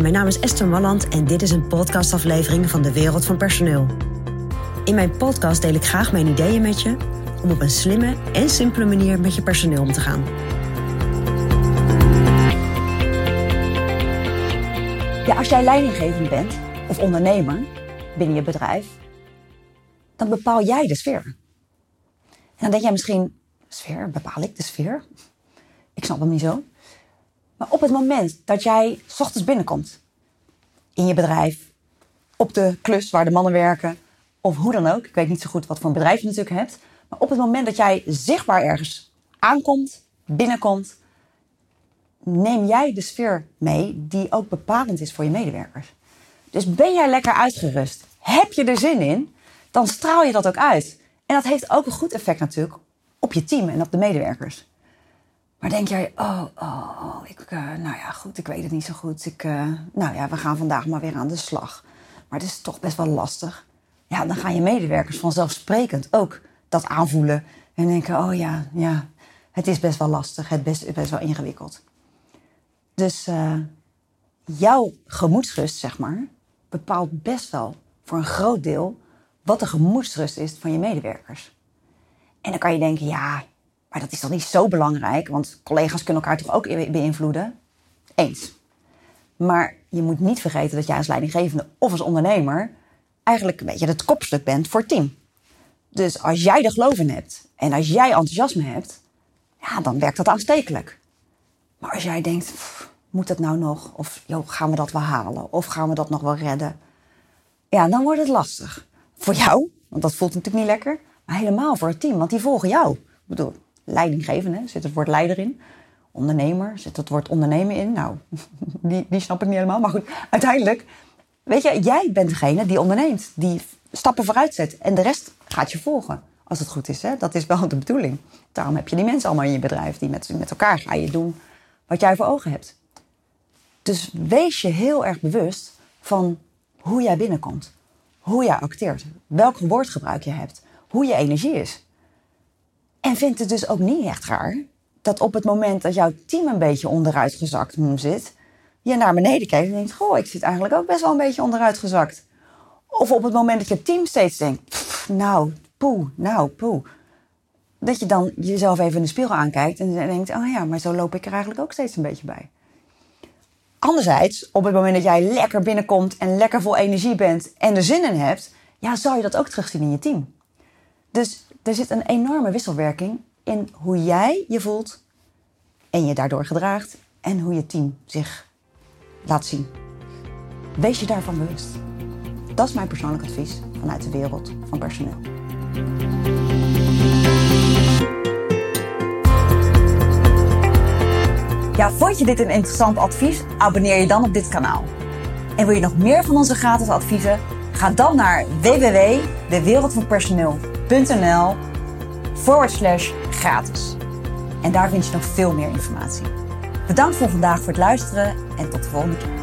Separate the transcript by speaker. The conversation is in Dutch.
Speaker 1: Mijn naam is Esther Malland en dit is een podcastaflevering van de Wereld van Personeel. In mijn podcast deel ik graag mijn ideeën met je om op een slimme en simpele manier met je personeel om te gaan.
Speaker 2: Ja, als jij leidinggevend bent of ondernemer binnen je bedrijf, dan bepaal jij de sfeer. En dan denk jij misschien, sfeer, bepaal ik de sfeer? Ik snap hem niet zo. Maar op het moment dat jij s ochtends binnenkomt in je bedrijf, op de klus waar de mannen werken, of hoe dan ook, ik weet niet zo goed wat voor een bedrijf je natuurlijk hebt, maar op het moment dat jij zichtbaar ergens aankomt, binnenkomt, neem jij de sfeer mee die ook bepalend is voor je medewerkers. Dus ben jij lekker uitgerust? Heb je er zin in? Dan straal je dat ook uit. En dat heeft ook een goed effect natuurlijk op je team en op de medewerkers. Maar denk jij, oh, oh, oh ik, uh, nou ja, goed, ik weet het niet zo goed. Ik, uh, nou ja, we gaan vandaag maar weer aan de slag. Maar het is toch best wel lastig. Ja, dan gaan je medewerkers vanzelfsprekend ook dat aanvoelen. En denken, oh ja, ja, het is best wel lastig. Het is best, wel ingewikkeld. Dus uh, jouw gemoedsrust, zeg maar, bepaalt best wel voor een groot deel wat de gemoedsrust is van je medewerkers. En dan kan je denken, ja, maar dat is toch niet zo belangrijk, want collega's kunnen elkaar toch ook beïnvloeden? Eens. Maar je moet niet vergeten dat jij als leidinggevende of als ondernemer eigenlijk een beetje het kopstuk bent voor het team. Dus als jij er geloof in hebt en als jij enthousiasme hebt, ja, dan werkt dat aanstekelijk. Maar als jij denkt, moet dat nou nog? Of joh, gaan we dat wel halen? Of gaan we dat nog wel redden? Ja, dan wordt het lastig. Voor jou, want dat voelt natuurlijk niet lekker. Maar helemaal voor het team, want die volgen jou. Ik bedoel, leidinggevende, zit het woord leider in. Ondernemer, zit het woord ondernemen in. Nou, die, die snap ik niet helemaal. Maar goed, uiteindelijk, weet je, jij bent degene die onderneemt. Die stappen vooruit zet. En de rest gaat je volgen. Als het goed is, hè? dat is wel de bedoeling. Daarom heb je die mensen allemaal in je bedrijf. Die met, met elkaar ga je doen wat jij voor ogen hebt. Dus wees je heel erg bewust van hoe jij binnenkomt. Hoe jij acteert. Welk woordgebruik je hebt. Hoe je energie is. En vind het dus ook niet echt raar dat op het moment dat jouw team een beetje onderuit gezakt zit, je naar beneden kijkt en denkt: Goh, ik zit eigenlijk ook best wel een beetje onderuit gezakt. Of op het moment dat je team steeds denkt: Nou, poe, nou, poe. Dat je dan jezelf even in de spiegel aankijkt en denkt: Oh ja, maar zo loop ik er eigenlijk ook steeds een beetje bij. Anderzijds, op het moment dat jij lekker binnenkomt en lekker vol energie bent en er zin in hebt, ja, zou je dat ook terugzien in je team. Dus er zit een enorme wisselwerking in hoe jij je voelt en je daardoor gedraagt en hoe je team zich laat zien. Wees je daarvan bewust. Dat is mijn persoonlijk advies vanuit de wereld van personeel. Ja, vond je dit een interessant advies? Abonneer je dan op dit kanaal. En wil je nog meer van onze gratis adviezen? Ga dan naar www.dewereldvanpersoneel.nl forward slash gratis. En daar vind je nog veel meer informatie. Bedankt voor vandaag voor het luisteren en tot de volgende keer.